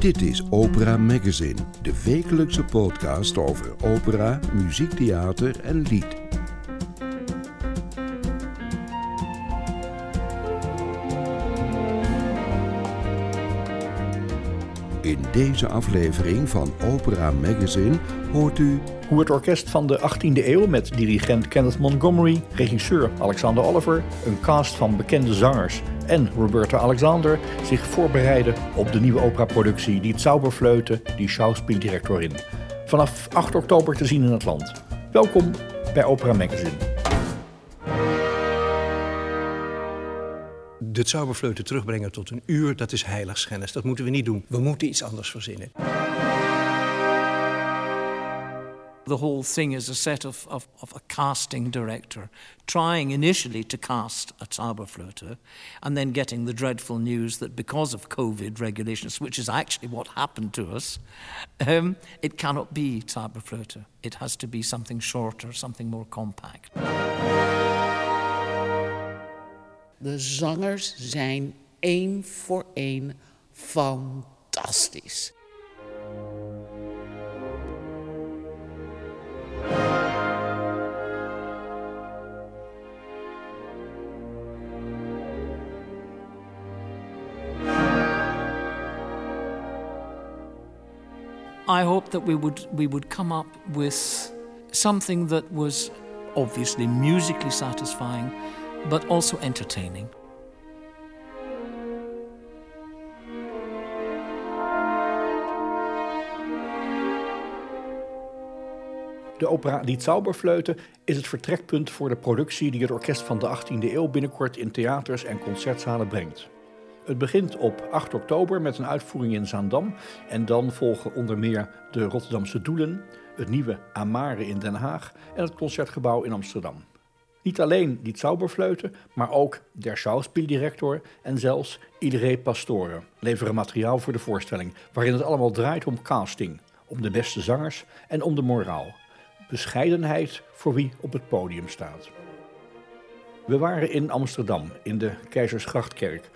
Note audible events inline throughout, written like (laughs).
Dit is Opera Magazine, de wekelijkse podcast over opera, muziektheater en lied. In deze aflevering van Opera Magazine hoort u hoe het orkest van de 18e eeuw met dirigent Kenneth Montgomery, regisseur Alexander Oliver, een cast van bekende zangers en Roberta Alexander zich voorbereiden op de nieuwe operaproductie Die Zauberfleuten, die schouwspieldirectorin. Vanaf 8 oktober te zien in het land. Welkom bij Opera Magazine. De Zauberfleuten terugbrengen tot een uur, dat is heiligschennis. Dat moeten we niet doen. We moeten iets anders verzinnen. The whole thing is a set of, of, of, a casting director trying initially to cast a Zauberflöte and then getting the dreadful news that because of COVID regulations, which is actually what happened to us, um, it cannot be Zauberflöte. It has to be something shorter, something more compact. De zangers zijn één voor één fantastisch. I hoped that we would we would come up with something that was obviously musically satisfying, but also entertaining. De opera Die Zauberfleuten is het vertrekpunt voor de productie die het orkest van de 18e eeuw binnenkort in theaters en concertzalen brengt. Het begint op 8 oktober met een uitvoering in Zaandam en dan volgen onder meer de Rotterdamse Doelen, het nieuwe Amare in Den Haag en het Concertgebouw in Amsterdam. Niet alleen die Zauberfleuten, maar ook der Schauspieldirector en zelfs Iedereen Pastore leveren materiaal voor de voorstelling, waarin het allemaal draait om casting, om de beste zangers en om de moraal. Bescheidenheid voor wie op het podium staat. We waren in Amsterdam, in de Keizersgrachtkerk,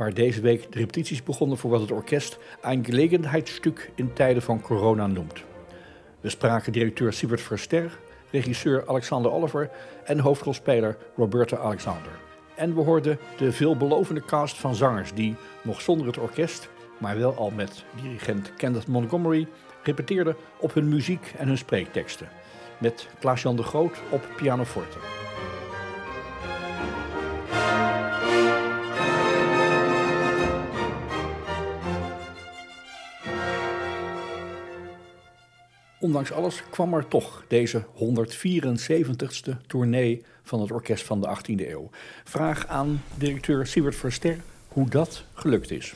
waar deze week de repetities begonnen voor wat het orkest een gelegenheidsstuk in tijden van corona noemt. We spraken directeur Siebert Verster, regisseur Alexander Oliver en hoofdrolspeler Roberta Alexander. En we hoorden de veelbelovende cast van zangers die, nog zonder het orkest, maar wel al met dirigent Kenneth Montgomery, repeteerden op hun muziek en hun spreekteksten. Met Klaas-Jan de Groot op pianoforte. Ondanks alles kwam er toch deze 174ste tournee van het orkest van de 18e eeuw. Vraag aan directeur Siebert Verster hoe dat gelukt is.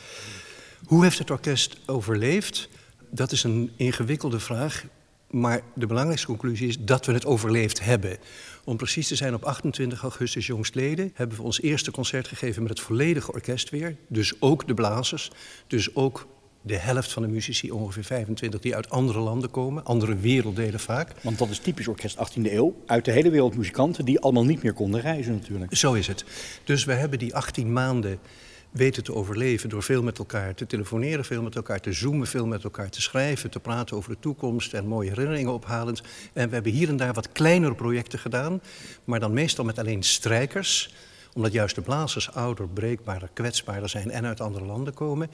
Hoe heeft het orkest overleefd? Dat is een ingewikkelde vraag. Maar de belangrijkste conclusie is dat we het overleefd hebben. Om precies te zijn, op 28 augustus jongstleden hebben we ons eerste concert gegeven met het volledige orkest weer. Dus ook de blazers, dus ook de helft van de muzici, ongeveer 25, die uit andere landen komen, andere werelddelen vaak. Want dat is typisch orkest 18e eeuw. Uit de hele wereld muzikanten die allemaal niet meer konden reizen natuurlijk. Zo is het. Dus we hebben die 18 maanden weten te overleven door veel met elkaar te telefoneren, veel met elkaar te zoomen, veel met elkaar te schrijven, te praten over de toekomst en mooie herinneringen ophalend. En we hebben hier en daar wat kleinere projecten gedaan, maar dan meestal met alleen strijkers omdat juist de blazers ouder, breekbaarder, kwetsbaarder zijn en uit andere landen komen.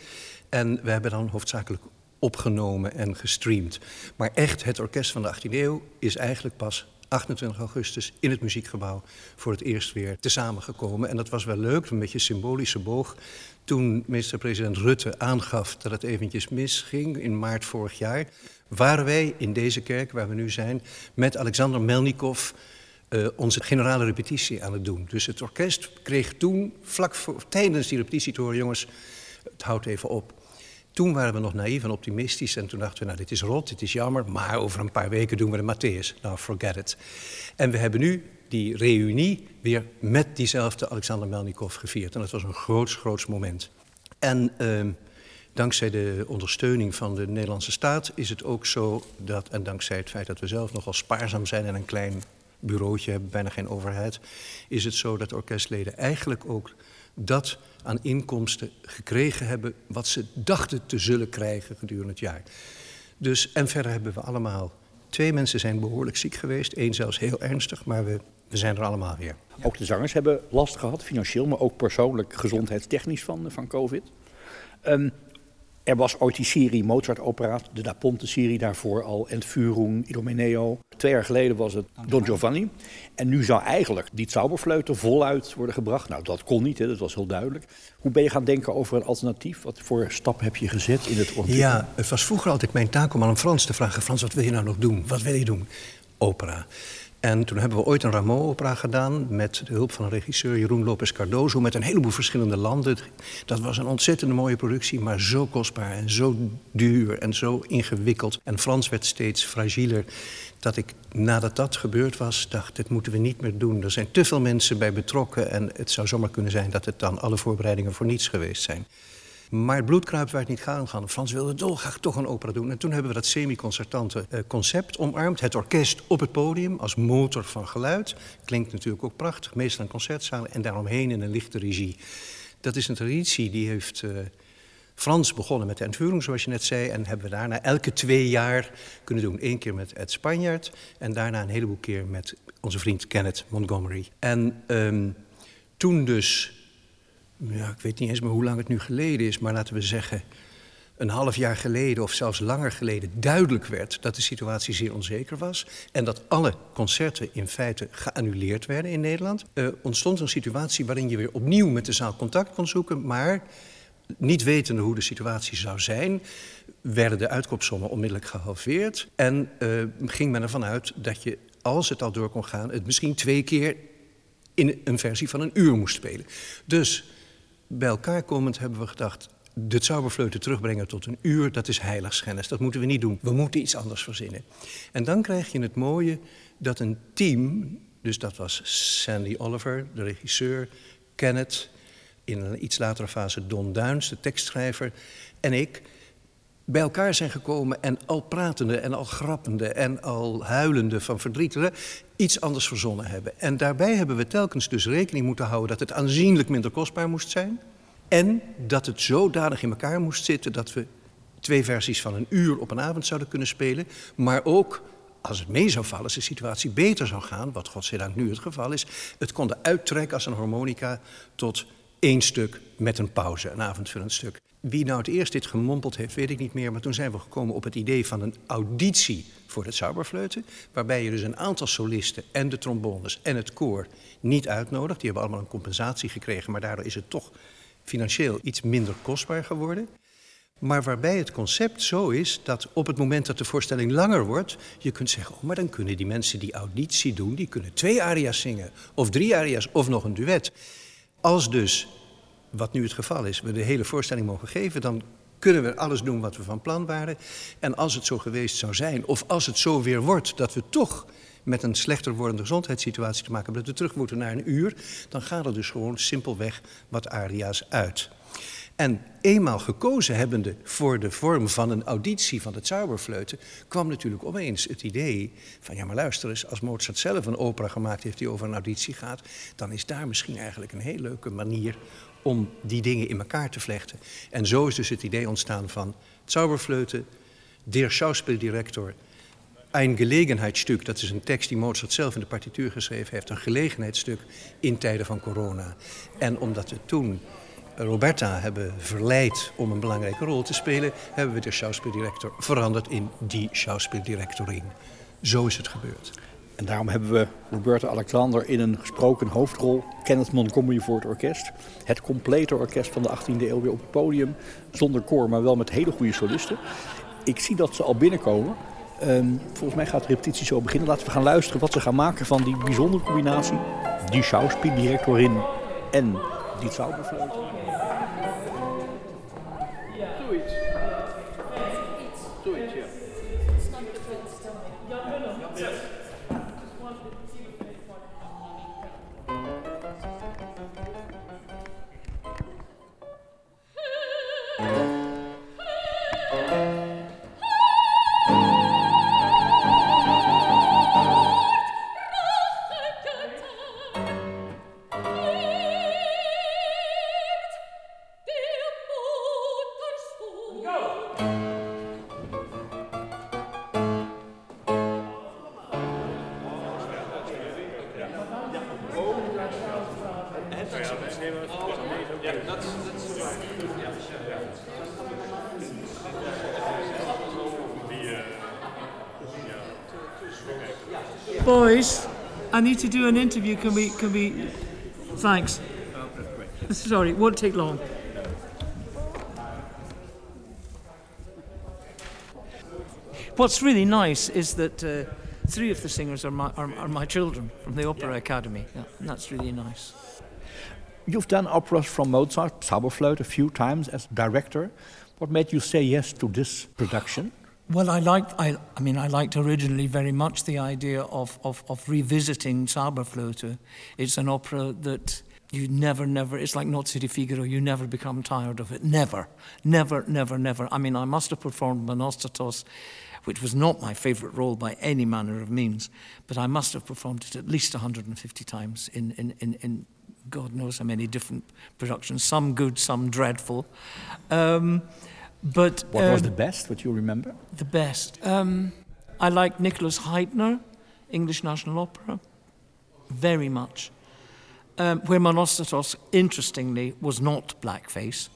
En we hebben dan hoofdzakelijk opgenomen en gestreamd. Maar echt, het orkest van de 18e eeuw is eigenlijk pas 28 augustus in het muziekgebouw voor het eerst weer te samengekomen. En dat was wel leuk, een beetje symbolische boog. Toen minister-president Rutte aangaf dat het eventjes misging in maart vorig jaar, waren wij in deze kerk waar we nu zijn met Alexander Melnikov uh, onze generale repetitie aan het doen. Dus het orkest kreeg toen, vlak voor, tijdens die repetitie te jongens, het houdt even op. Toen waren we nog naïef en optimistisch en toen dachten we, nou dit is rot, dit is jammer, maar over een paar weken doen we de Matthäus. Nou, forget it. En we hebben nu die reunie weer met diezelfde Alexander Melnikov gevierd. En dat was een groots, groots moment. En uh, dankzij de ondersteuning van de Nederlandse staat is het ook zo dat, en dankzij het feit dat we zelf nogal spaarzaam zijn en een klein bureautje hebben, bijna geen overheid, is het zo dat orkestleden eigenlijk ook dat aan inkomsten gekregen hebben wat ze dachten te zullen krijgen gedurende het jaar. Dus, en verder hebben we allemaal. Twee mensen zijn behoorlijk ziek geweest, één zelfs heel ernstig, maar we, we zijn er allemaal weer. Ook de zangers hebben last gehad, financieel, maar ook persoonlijk gezondheidstechnisch van, van COVID. Ehm, er was ooit die serie Mozart-opera, de Da Ponte-serie daarvoor al, Entführung, Idomeneo. Twee jaar geleden was het Don Giovanni. En nu zou eigenlijk die Zauberfleuten voluit worden gebracht. Nou, dat kon niet, hè, dat was heel duidelijk. Hoe ben je gaan denken over een alternatief? Wat voor stap heb je gezet in het ontwikkelen? Ja, het was vroeger altijd mijn taak om aan een Frans te vragen... Frans, wat wil je nou nog doen? Wat wil je doen? Opera. En toen hebben we ooit een Rameau-opera gedaan met de hulp van regisseur, Jeroen Lopez Cardozo, met een heleboel verschillende landen. Dat was een ontzettende mooie productie, maar zo kostbaar en zo duur en zo ingewikkeld. En Frans werd steeds fragieler. Dat ik nadat dat gebeurd was, dacht, dit moeten we niet meer doen. Er zijn te veel mensen bij betrokken en het zou zomaar kunnen zijn dat het dan alle voorbereidingen voor niets geweest zijn. Maar het bloedkruip werd niet gaan gaan. Frans wilde dolgraag toch een opera doen. En toen hebben we dat semi-concertante eh, concept omarmd. Het orkest op het podium als motor van geluid. Klinkt natuurlijk ook prachtig, meestal in concertzalen. En daaromheen in een lichte regie. Dat is een traditie die heeft... Uh, Frans begonnen met de entvoering, zoals je net zei. En hebben we daarna elke twee jaar kunnen doen. Eén keer met Ed Spanjaard en daarna een heleboel keer met onze vriend Kenneth Montgomery. En um, toen dus ja, ik weet niet eens meer hoe lang het nu geleden is, maar laten we zeggen een half jaar geleden of zelfs langer geleden duidelijk werd dat de situatie zeer onzeker was en dat alle concerten in feite geannuleerd werden in Nederland, uh, ontstond een situatie waarin je weer opnieuw met de zaal contact kon zoeken, maar niet wetende hoe de situatie zou zijn, werden de uitkoopsommen onmiddellijk gehalveerd en uh, ging men ervan uit dat je, als het al door kon gaan, het misschien twee keer in een versie van een uur moest spelen. Dus bij elkaar komend hebben we gedacht... de Zauberfleuten terugbrengen tot een uur, dat is heiligschennis. Dat moeten we niet doen. We moeten iets anders verzinnen. En dan krijg je het mooie dat een team... dus dat was Sandy Oliver, de regisseur... Kenneth, in een iets latere fase Don Duins, de tekstschrijver... en ik bij elkaar zijn gekomen en al pratende en al grappende en al huilende van verdriet iets anders verzonnen hebben. En daarbij hebben we telkens dus rekening moeten houden dat het aanzienlijk minder kostbaar moest zijn. En dat het zodanig in elkaar moest zitten dat we twee versies van een uur op een avond zouden kunnen spelen. Maar ook, als het mee zou vallen, als de situatie beter zou gaan, wat godzijdank nu het geval is, het konden uittrekken als een harmonica tot één stuk met een pauze, een avondvullend stuk. Wie nou het eerst dit gemompeld heeft, weet ik niet meer. Maar toen zijn we gekomen op het idee van een auditie voor het Zauberfleuten. Waarbij je dus een aantal solisten en de trombones en het koor niet uitnodigt. Die hebben allemaal een compensatie gekregen, maar daardoor is het toch financieel iets minder kostbaar geworden. Maar waarbij het concept zo is dat op het moment dat de voorstelling langer wordt, je kunt zeggen, oh, maar dan kunnen die mensen die auditie doen, die kunnen twee aria's zingen, of drie aria's, of nog een duet. Als dus wat nu het geval is, we de hele voorstelling mogen geven, dan kunnen we alles doen wat we van plan waren. En als het zo geweest zou zijn, of als het zo weer wordt dat we toch met een slechter wordende gezondheidssituatie te maken hebben, dat we terug moeten naar een uur, dan gaat er dus gewoon simpelweg wat aria's uit. En eenmaal gekozen hebbende voor de vorm van een auditie van de Zauberfleuten, kwam natuurlijk opeens het idee van ja maar luister eens, als Mozart zelf een opera gemaakt heeft die over een auditie gaat, dan is daar misschien eigenlijk een heel leuke manier om die dingen in elkaar te vlechten. En zo is dus het idee ontstaan van Zauberfleuten, Der Schauspieldirektor, een gelegenheidsstuk, dat is een tekst die Mozart zelf in de partituur geschreven heeft, een gelegenheidsstuk in tijden van corona. En omdat we toen Roberta hebben verleid om een belangrijke rol te spelen, hebben we de schauspieldirector veranderd in die schauspieldirectorin. Zo is het gebeurd. En daarom hebben we Roberta Alexander in een gesproken hoofdrol, Kenneth Montgomery voor het orkest. Het complete orkest van de 18e eeuw weer op het podium. Zonder koor, maar wel met hele goede solisten. Ik zie dat ze al binnenkomen. Um, volgens mij gaat de repetitie zo beginnen. Laten we gaan luisteren wat ze gaan maken van die bijzondere combinatie. Die schauspieldirectorin en die zauberfluit. I need to do an interview. Can we? Can we? Thanks. Sorry, won't take long. What's really nice is that uh, three of the singers are my, are, are my children from the Opera Academy. Yeah, and that's really nice. You've done operas from Mozart, Zauberflöte, a few times as director. What made you say yes to this production? Well, I liked, I, I mean, I liked originally very much the idea of, of, of revisiting Zauberflöte. It's an opera that you never, never, it's like Nozze di Figaro, you never become tired of it. Never, never, never, never. I mean, I must have performed Monostatos, which was not my favourite role by any manner of means, but I must have performed it at least 150 times in, in, in, in God knows how many different productions, some good, some dreadful. Um, but What was um, the best, what you remember? the best? Um, I like Nicholas Heidner, English National Opera, very much. Um, where Monostatos, interestingly, was not blackface,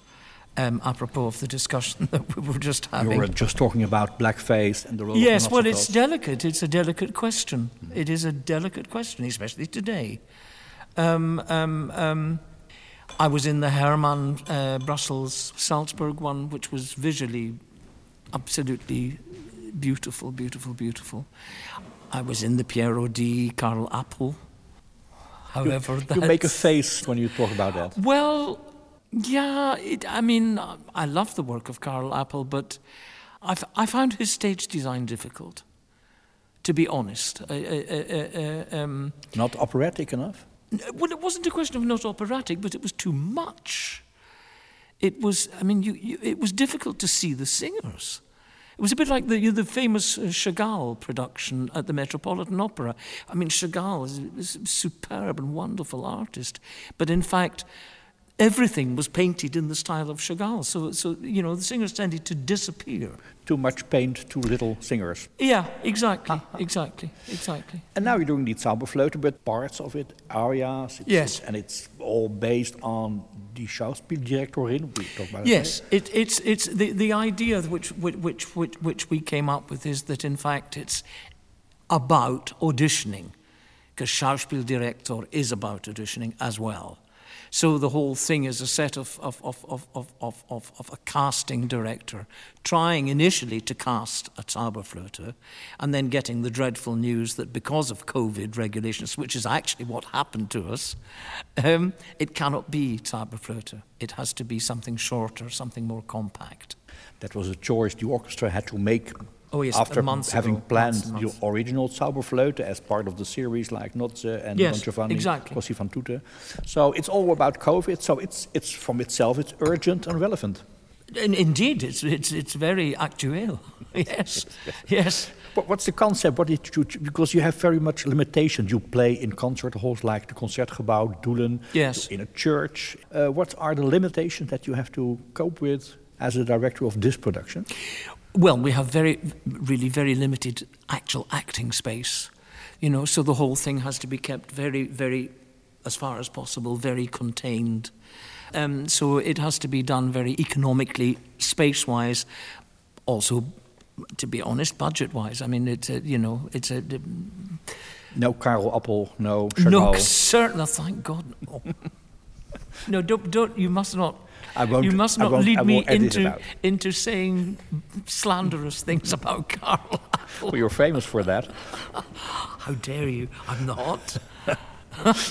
um, apropos of the discussion (laughs) that we were just You having. were just talking about blackface and the role Yes, well, it's delicate. It's a delicate question. It is a delicate question, especially today. Um, um, um, I was in the Hermann uh, Brussels Salzburg one, which was visually absolutely beautiful, beautiful, beautiful. I was in the Piero di Karl Appel. However, You make a face when you talk about that. well, yeah, it, I mean, I love the work of Karl Appel, but I found his stage design difficult, to be honest. Uh, uh, um, Not operatic enough? Well, it wasn't a question of not operatic, but it was too much. It was, I mean, you, you, it was difficult to see the singers. It was a bit like the, the famous uh, Chagall production at the Metropolitan Opera. I mean, Chagall is, is a superb and wonderful artist, but in fact, everything was painted in the style of Chagall. So, so you know, the singers tended to disappear. Too much paint, too little singers. Yeah, exactly, exactly, exactly. And now you're doing the Zauberflöte, but parts of it, arias. It's, Yes. And it's all based on die Schauspieldirektorin. We talk about Yes, it, it's, it's the, the idea which, which, which, which, which we came up with is that in fact it's about auditioning, because Schauspieldirektor is about auditioning as well. So the whole thing is a set of, of, of, of, of, of, of, of a casting director trying initially to cast a Zauberflöte and then getting the dreadful news that because of COVID regulations, which is actually what happened to us, um, it cannot be Zauberflöte. It has to be something shorter, something more compact. That was a choice the orchestra had to make Oh, yes, after months having ago, planned months months. the original Zauberflöte as part of the series like Notze and Yes, Don Giovanni exactly. Così fan tutte. So it's all about COVID. So it's, it's from itself, it's urgent and relevant. And indeed, it's, it's, it's very actual. (laughs) yes, yes. But what's the concept? What did you, because you have very much limitations. You play in concert halls like the Concertgebouw, Doelen, Yes. in a church. Uh, what are the limitations that you have to cope with as a director of this production? Well, we have very, really very limited actual acting space, you know, so the whole thing has to be kept very, very, as far as possible, very contained. Um, so it has to be done very economically, space wise, also, to be honest, budget wise. I mean, it's a, you know, it's a. No Karel Appel, no No, Chagall. certain, thank God, no. (laughs) no, don't, don't, you must not. I won't- you must not lead me won't edit it into into saying slanderous things about Carl Well, you're famous for that. How dare you? I'm not. (laughs)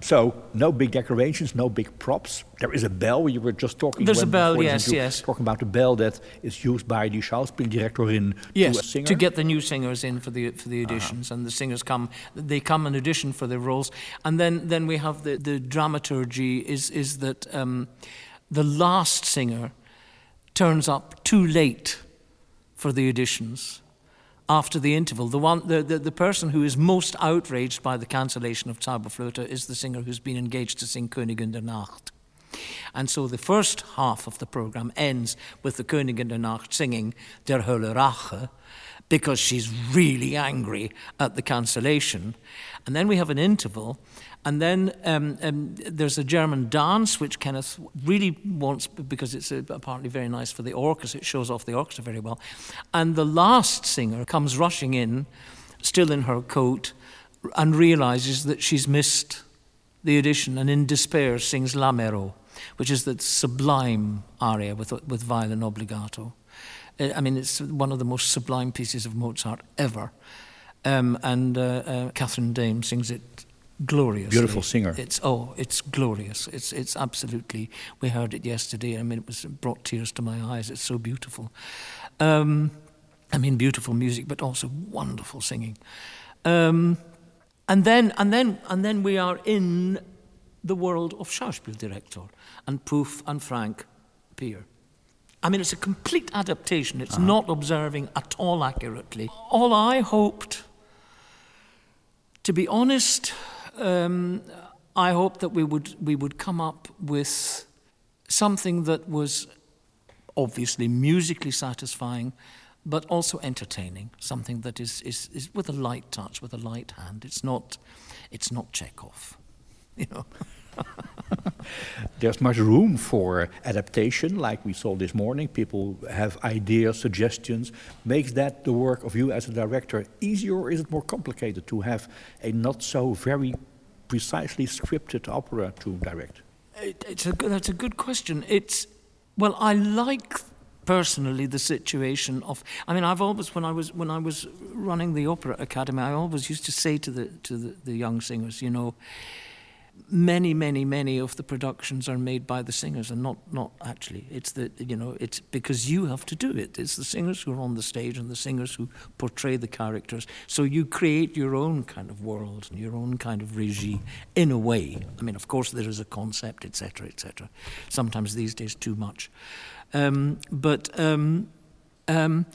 So, no big decorations, no big props. There is a bell. You were just talking. There's a bell, yes, yes. Talking about the bell that is used by the Schauspieldirektorin to Yes, singer. to get the new singers in for the for the Uh-huh. auditions, and the singers come. They come and audition for their roles, and then then we have the the dramaturgy is is that um, the last singer turns up too late for the auditions. After the interval, the one the, the, the person who is most outraged by the cancellation of Zauberflöte is the singer who's been engaged to sing Königin der Nacht. And so the first half of the program ends with the Königin der Nacht singing Der Hölle Rache because she's really angry at the cancellation. And then we have an interval. And then um, um, there's a German dance, which Kenneth really wants because it's uh, apparently very nice for the orchestra. It shows off the orchestra very well. And the last singer comes rushing in, still in her coat, and realizes that she's missed the audition and in despair sings Lamero, which is that sublime aria with, with violin obbligato. Uh, I mean, it's one of the most sublime pieces of Mozart ever. Um, and uh, uh, Catherine Dame sings it gloriously. Beautiful singer. It's oh, it's glorious. It's it's absolutely. We heard it yesterday. I mean, it was it brought tears to my eyes. It's so beautiful. Um, I mean, beautiful music, but also wonderful singing. Um, and then and then and then we are in the world of Schauspieldirektor and Poof and Frank appear. I mean, it's a complete adaptation. It's uh-huh. not observing at all accurately. All I hoped, to be honest, um, I hoped that we would we would come up with something that was obviously musically satisfying, but also entertaining. Something that is, is, is with a light touch, with a light hand. It's not, it's not Chekhov, (laughs) you know. (laughs) There's much room for adaptation, like we saw this morning. People have ideas, suggestions. Makes that the work of you as a director easier, or is it more complicated to have a not so very precisely scripted opera to direct? It, it's a good, that's a good question. It's well, I like personally the situation of I mean I've always when I was when I was running the opera academy I always used to say to the to the, the young singers you know many, many, many of the productions are made by the singers, and not not actually. It's the you know it's because you have to do it. It's the singers who are on the stage and the singers who portray the characters. So you create your own kind of world and your own kind of regime in a way. I mean, of course, there is a concept, etc., etc. Sometimes these days too much, um, but. Um, um,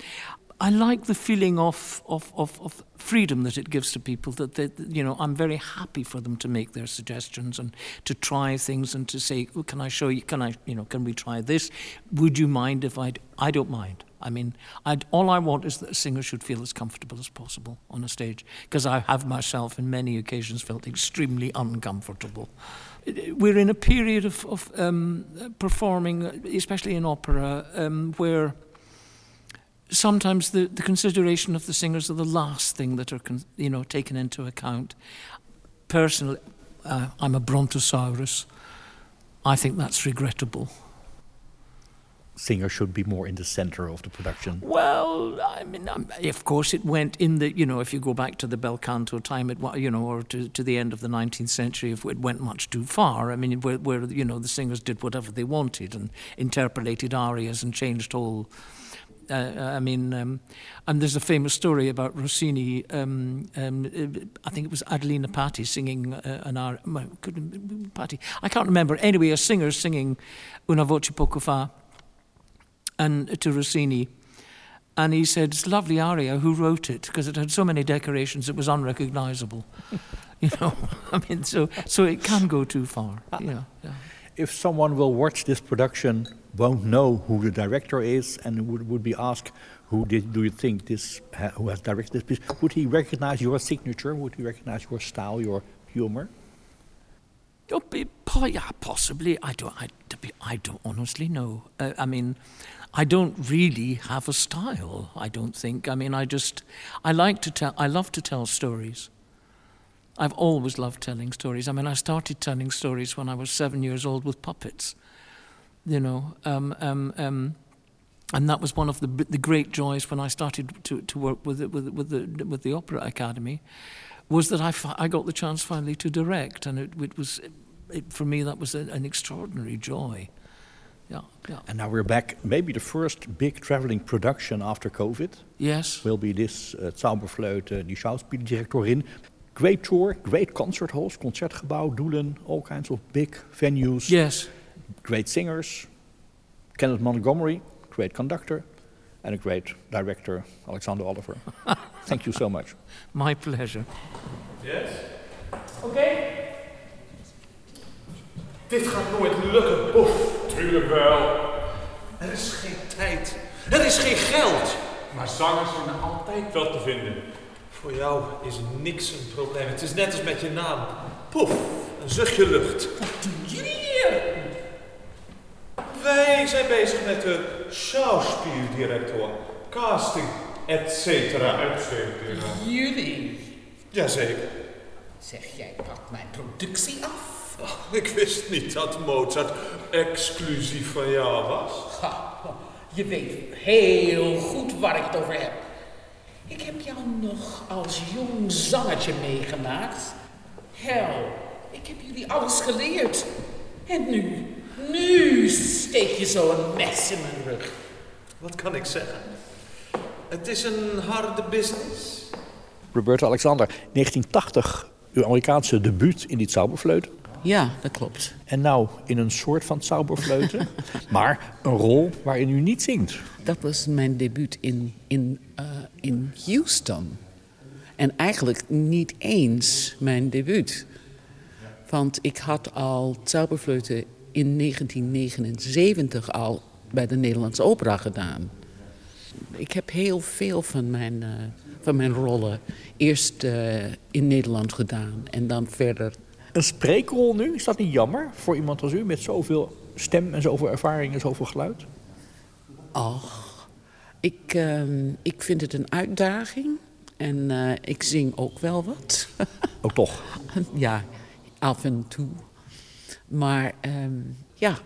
I like the feeling of, of, of, of, freedom that it gives to people. That they, you know, I'm very happy for them to make their suggestions and to try things and to say, oh, "Can I show you? Can I, you know, can we try this? Would you mind if I? I don't mind. I mean, I'd, all I want is that a singer should feel as comfortable as possible on a stage, because I have myself, in many occasions, felt extremely uncomfortable. We're in a period of, of um, performing, especially in opera, um, where sometimes the, the consideration of the singers are the last thing that are con, you know taken into account. Personally, uh, I'm a brontosaurus. I think that's regrettable. Singer should be more in the center of the production. Well, I mean, um, of course, it went in the you know if you go back to the bel canto time, it you know, or to, to the end of the 19th century, if it went much too far. I mean, where, where you know the singers did whatever they wanted and interpolated arias and changed whole uh, I mean, um, and there's a famous story about Rossini. Um, um, I think it was Adelina Patti singing uh, an aria. Patti. I can't remember. Anyway, a singer singing Una voce poco fa, and to Rossini. And he said, "It's a lovely aria. Who wrote it? Because it had so many decorations, it was unrecognizable." (laughs) you know, (laughs) I mean, so so it can go too far. Yeah, yeah. If someone will watch this production won't know who the director is and would, would be asked, who did, do you think this, who has directed this piece, would he recognize your signature? Would he recognize your style, your humor? Yeah, possibly. I don't. I, I don't honestly know. Uh, I mean, I don't really have a style. I don't think. I mean, I just. I like to tell. I love to tell stories. I've always loved telling stories. I mean, I started telling stories when I was seven years old with puppets you know. Um, um, um, and that was one of the the great joys when I started to, to work with the, with with the with the Opera Academy, was that I, fi- I got the chance finally to direct, and it, it was it, for me that was a, an extraordinary joy. Yeah, yeah. And now we're back. Maybe the first big traveling production after COVID. Yes. Will be this uh, Zauberflöte, die Schauspieldirektorin. Great tour, great concert halls, Concertgebouw, Doelen, all kinds of big venues. Yes great singers, Kenneth Montgomery, great conductor, and a great director, Alexander Oliver. (laughs) Thank you so much. My pleasure. Yes? Oké. Okay. Dit gaat nooit lukken, boef. Tuurlijk wel. Er is geen tijd. Er is geen geld. Maar zangers zijn altijd wel te vinden. Voor jou is niks een probleem. Het is net als met je naam. Poef, een zuchtje lucht. Wat doen jullie hier? Wij zijn bezig met de schauspieldirector, casting, et cetera, et cetera. Jullie? Jazeker. Zeg, jij pakt mijn productie af? Oh, ik wist niet dat Mozart exclusief van jou was. Ha, je weet heel goed waar ik het over heb. Ik heb jou nog als jong zangertje meegemaakt. Hel, ik heb jullie alles geleerd. En nu, nu steek je zo een mes in mijn rug. Wat kan ik zeggen? Het is een harde business. Roberto Alexander, 1980, uw Amerikaanse debuut in die Zauberfleuten. Ja, dat klopt. En nou in een soort van Zauberfleuten, (laughs) maar een rol waarin u niet zingt. Dat was mijn debuut in, in, uh, in Houston. En eigenlijk niet eens mijn debuut. Want ik had al Zauberfleuten in 1979 al bij de Nederlandse Opera gedaan. Ik heb heel veel van mijn, uh, van mijn rollen eerst uh, in Nederland gedaan en dan verder. Een spreekrol nu, is dat niet jammer voor iemand als u met zoveel stem en zoveel ervaring en zoveel geluid? Och, ik, uh, ik vind het een uitdaging en uh, ik zing ook wel wat. (laughs) Ook toch? ja, af en toe. Maar um, ja,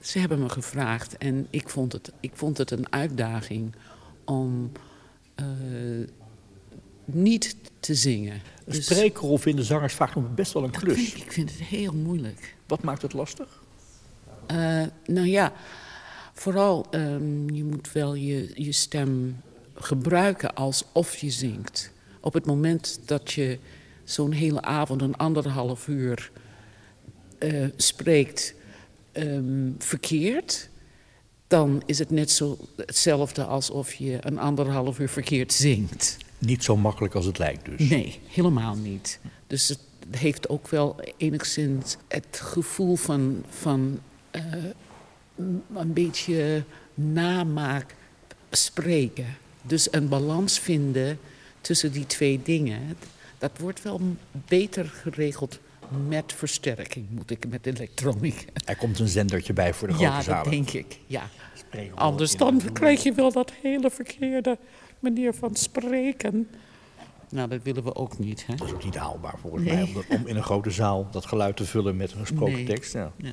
ze hebben me gevraagd en ik vond het, ik vond het een uitdaging om uh, niet te zingen. Een dus, spreekrol vinden zangers vaak nog best wel een klus. Vind ik, ik, vind het heel moeilijk. Wat maakt het lastig? Uh, nou ja, vooral um, je moet wel je, je stem gebruiken alsof je zingt. Op het moment dat je zo'n hele avond, een anderhalf uur uh, spreekt um, verkeerd, dan is het net zo hetzelfde alsof je een anderhalf uur verkeerd zingt. Niet zo makkelijk als het lijkt dus? Nee, helemaal niet. Dus het heeft ook wel enigszins het gevoel van, van uh, een beetje namaak spreken. Dus een balans vinden tussen die twee dingen. Dat wordt wel beter geregeld met versterking, moet ik met elektronica. Er komt een zendertje bij voor de grote ja, zalen. Ja, dat denk ik. Ja. Anders dan krijg je wel dat hele verkeerde manier van spreken. Nou, dat willen we ook niet. Hè? Dat is ook niet haalbaar volgens nee. mij, om, om, in een grote zaal dat geluid te vullen met een gesproken nee. tekst. Ja. Ja.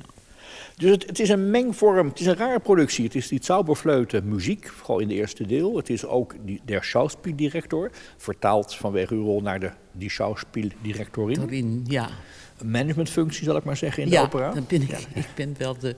Dus het, het, is een mengvorm, het is een rare productie. Het is die Zauberfleuten muziek, vooral in de eerste deel. Het is ook die, der Schauspieldirector, vertaald vanwege uw rol naar de die Schauspieldirectorin. Ja. Een managementfunctie, zal ik maar zeggen, in ja, de opera. dan ben ik, ik ben wel de,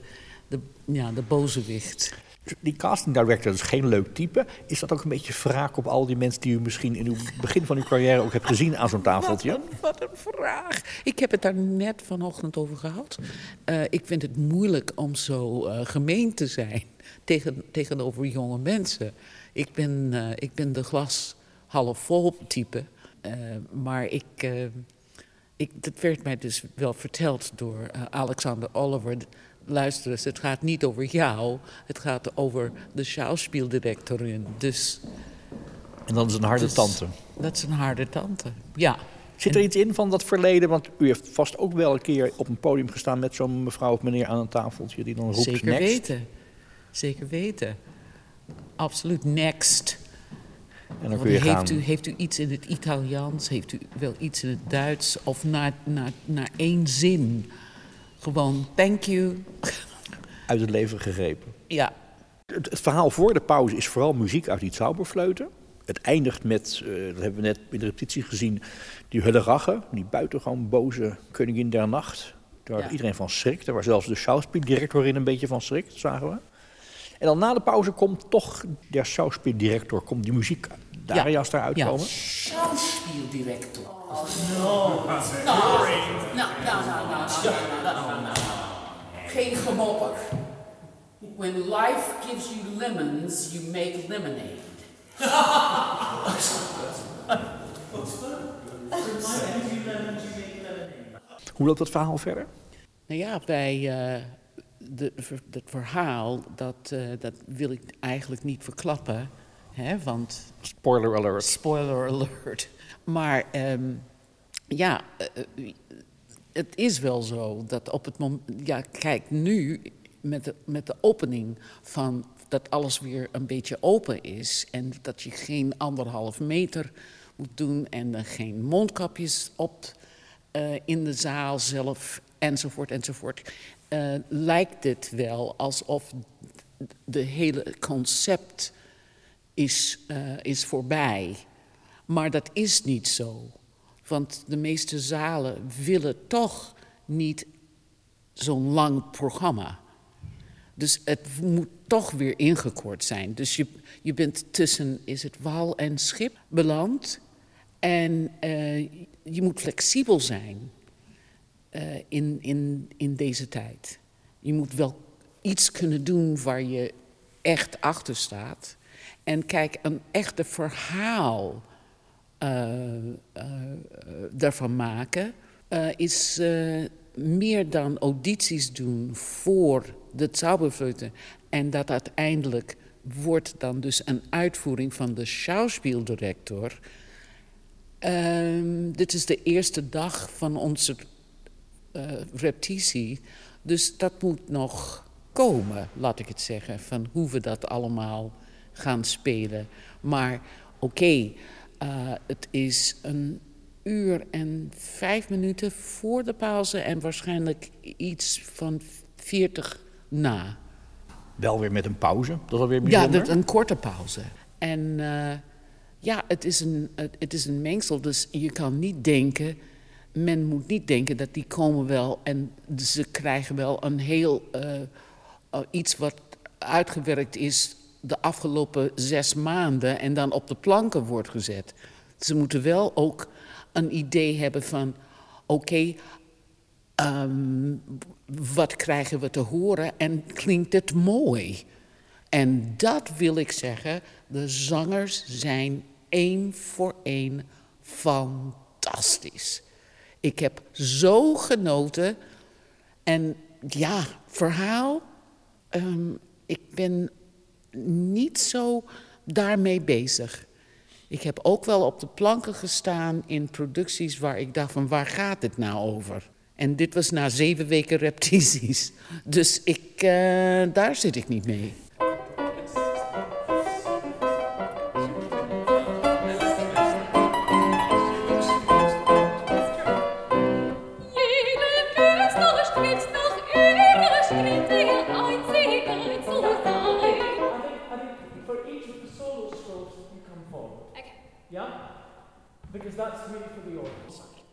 de, ja, de bozewicht. Die casting director, dat is geen leuk type. Is dat ook een beetje wraak op al die mensen die u misschien in het begin van uw carrière ook hebt gezien aan zo'n tafeltje? Wat een, wat een, vraag. Ik heb het daar net vanochtend over gehad. Uh, ik vind het moeilijk om zo uh, gemeen te zijn (laughs) tegen, tegenover jonge mensen. Ik ben, uh, ik ben de glas half vol type. maar ik, ik, dat werd mij dus wel verteld door Alexander Oliver luister eens, het gaat niet over jou, het gaat over de schauspieldirectorin. Dus, en dat is een harde dus, tante. Dat is een harde tante, ja. Zit er iets in van dat verleden? Want u heeft vast ook wel een keer op een podium gestaan met zo'n mevrouw of meneer aan een tafeltje die dan roept Zeker next. weten, zeker weten. Absoluut, next. En dan kun je heeft, gaan... u, heeft u iets in het Italiaans, heeft u wel iets in het Duits of naar, naar, naar één zin? Gewoon, thank you. Uit het leven gegrepen. Ja. Het, het, verhaal voor de pauze is vooral muziek uit die Zauberfleuten. Het eindigt met, uh, dat hebben we net in de repetitie gezien, die Hullerache, die buitengewoon boze koningin der nacht. Waar ja. iedereen van schrikt, waar zelfs de schauspieldirector in een beetje van schrikt, zagen we. En dan na de pauze komt toch de schauspieldirector, komt die muziek, de aria's ja. eruit ja. komen. Oh, no. No, no, no, no, no, Geen gemopper. When life gives you lemons, you make lemonade. Hoe loopt dat verhaal verder? Nou ja, bij uh, de, het verhaal, dat, uh, dat wil ik eigenlijk niet verklappen. Hè, want... Spoiler alert. Spoiler alert. Maar um, ja, uh, het is wel zo dat op het moment. Ja, kijk, nu met de, met de opening van dat alles weer een beetje open is en dat je geen anderhalf meter moet doen en er geen mondkapjes op eh, in de zaal zelf, enzovoort, enzovoort, eh, lijkt het wel alsof de hele concept is, eh, is voorbij. Maar dat is niet zo. Want de meeste zalen willen toch niet zo'n lang programma. Dus het moet toch weer ingekort zijn. Dus je, je bent tussen, is het wal en schip beland. En eh, je moet flexibel zijn eh, in, in, in deze tijd. Je moet wel iets kunnen doen waar je echt achter staat. En kijk, een echte verhaal uh, daarvan maken is meer dan audities doen voor de Zauberflöte. En dat uiteindelijk wordt dan dus een uitvoering van de schauspieldirector. Um, dit is de eerste dag van onze repetitie. Dus dat moet nog komen, laat ik het zeggen, van hoe we dat allemaal gaan spelen. Maar oké, okay, uh, het is een uur en vijf minuten voor de pauze en waarschijnlijk iets van 40 na. Wel weer met een pauze, dat is alweer bijzonder. Ja, een korte pauze. En uh, ja, het is, een, het is een mengsel, dus je kan niet denken... men moet niet denken dat die komen wel en ze krijgen wel een heel... Uh, iets wat uitgewerkt is de afgelopen zes maanden... en dan op de planken wordt gezet. Ze moeten wel ook een idee hebben van: oké, um, wat krijgen we te horen en klinkt het mooi? En dat wil ik zeggen, de zangers zijn één voor één fantastisch. Ik heb zo genoten. En ja, verhaal. Um, ik ben niet zo daarmee bezig. Ik heb ook wel op de planken gestaan in producties waar ik dacht van waar gaat het nou over? En dit was na zeven weken repetities. Dus ik, uh, daar zit ik niet mee. Because that's really for the audience.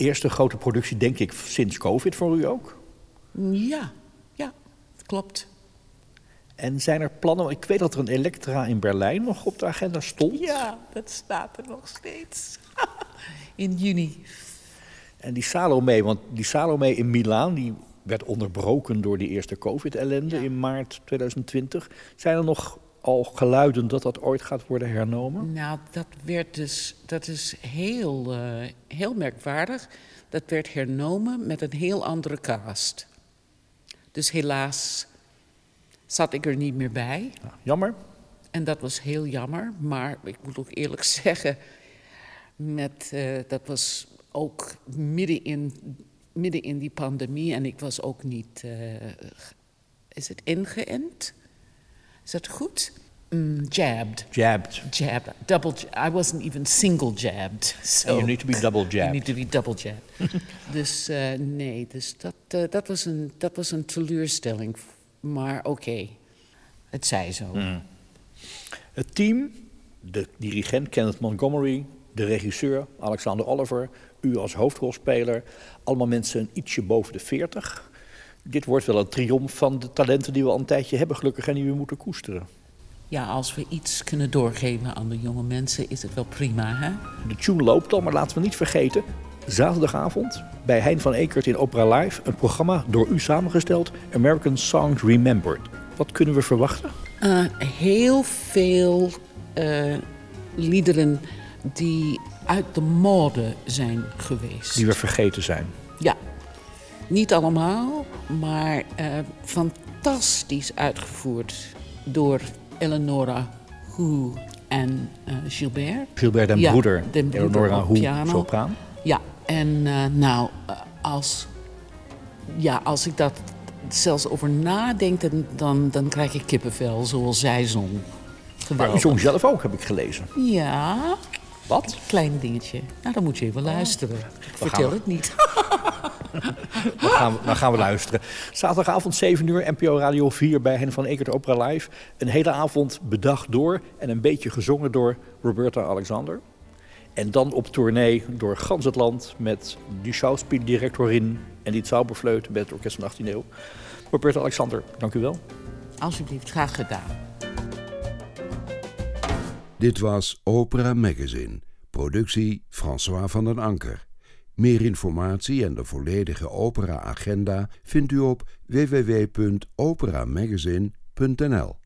Eerste grote productie, denk ik, sinds COVID voor u ook? Ja, ja, klopt. En zijn er plannen? Ik weet dat er een Elektra in Berlijn nog op de agenda stond. Ja, dat staat er nog steeds. (laughs) in juni. En die Salome, want die Salome in Milaan, die werd onderbroken door die eerste COVID-ellende ja. in maart 2020. Zijn er nog al geluiden dat dat ooit gaat worden hernomen? Nou, dat werd dus, dat is heel, uh, heel merkwaardig. Dat werd hernomen met een heel andere cast. Dus helaas zat ik er niet meer bij. Ja, jammer. En dat was heel jammer, maar ik moet ook eerlijk (laughs) zeggen, met, uh, dat was ook midden in, midden in die pandemie en ik was ook niet, uh, is het ingeënt? Is dat goed? Mm, jabbed. Jabbed. Jabbed. Double. I wasn't even single jabbed. So you need to be double jabbed. (laughs) You need to be double jabbed. (laughs) dus uh, nee, dus dat, uh, dat, was een, dat was een teleurstelling. Maar oké, okay. het zij zo. Mm. Het team, de dirigent Kenneth Montgomery, De regisseur, Alexander Oliver, u als hoofdrolspeler. Allemaal mensen ietsje boven de 40. Dit wordt wel een triomf van de talenten die we al een tijdje hebben, gelukkig, en die we moeten koesteren. Ja, als we iets kunnen doorgeven aan de jonge mensen, is het wel prima, hè? De tune loopt al, maar laten we niet vergeten. Zaterdagavond bij Hein van Ekert in Opera Live. Een programma door u samengesteld. American Songs Remembered. Wat kunnen we verwachten? Uh, heel veel uh, liederen die uit de mode zijn geweest. Die we vergeten zijn. Ja, niet allemaal, maar uh, fantastisch uitgevoerd door Eleonora Hu en uh, Gilbert. Gilbert den ja, broeder, den broeder Eleonora Hu, sopraan. Ja, en uh, nou, als, ja, als ik dat zelfs over nadenk, dan, dan, krijg ik kippenvel, zoals zij zong. Maar u zong zelf ook, heb ik gelezen. Ja, Wat? klein dingetje. Nou, dan moet je even luisteren. Ik vertel het niet. (laughs) Dan gaan, we, dan gaan we luisteren. Zaterdagavond 7 uur, NPO Radio 4 bij Hen van Ekert Opera Live. Een hele avond bedacht door en een beetje gezongen door Roberta Alexander. En dan op tournee door gans het land met die schouwspieldirectorin en die Zauberfleut met het Orkest van de 18e eeuw. Roberta Alexander, dank u wel. Alsjeblieft, graag gedaan. Dit was Opera Magazine, productie François van den Anker. Meer informatie en de volledige opera-agenda vindt u op www.operamagazine.nl.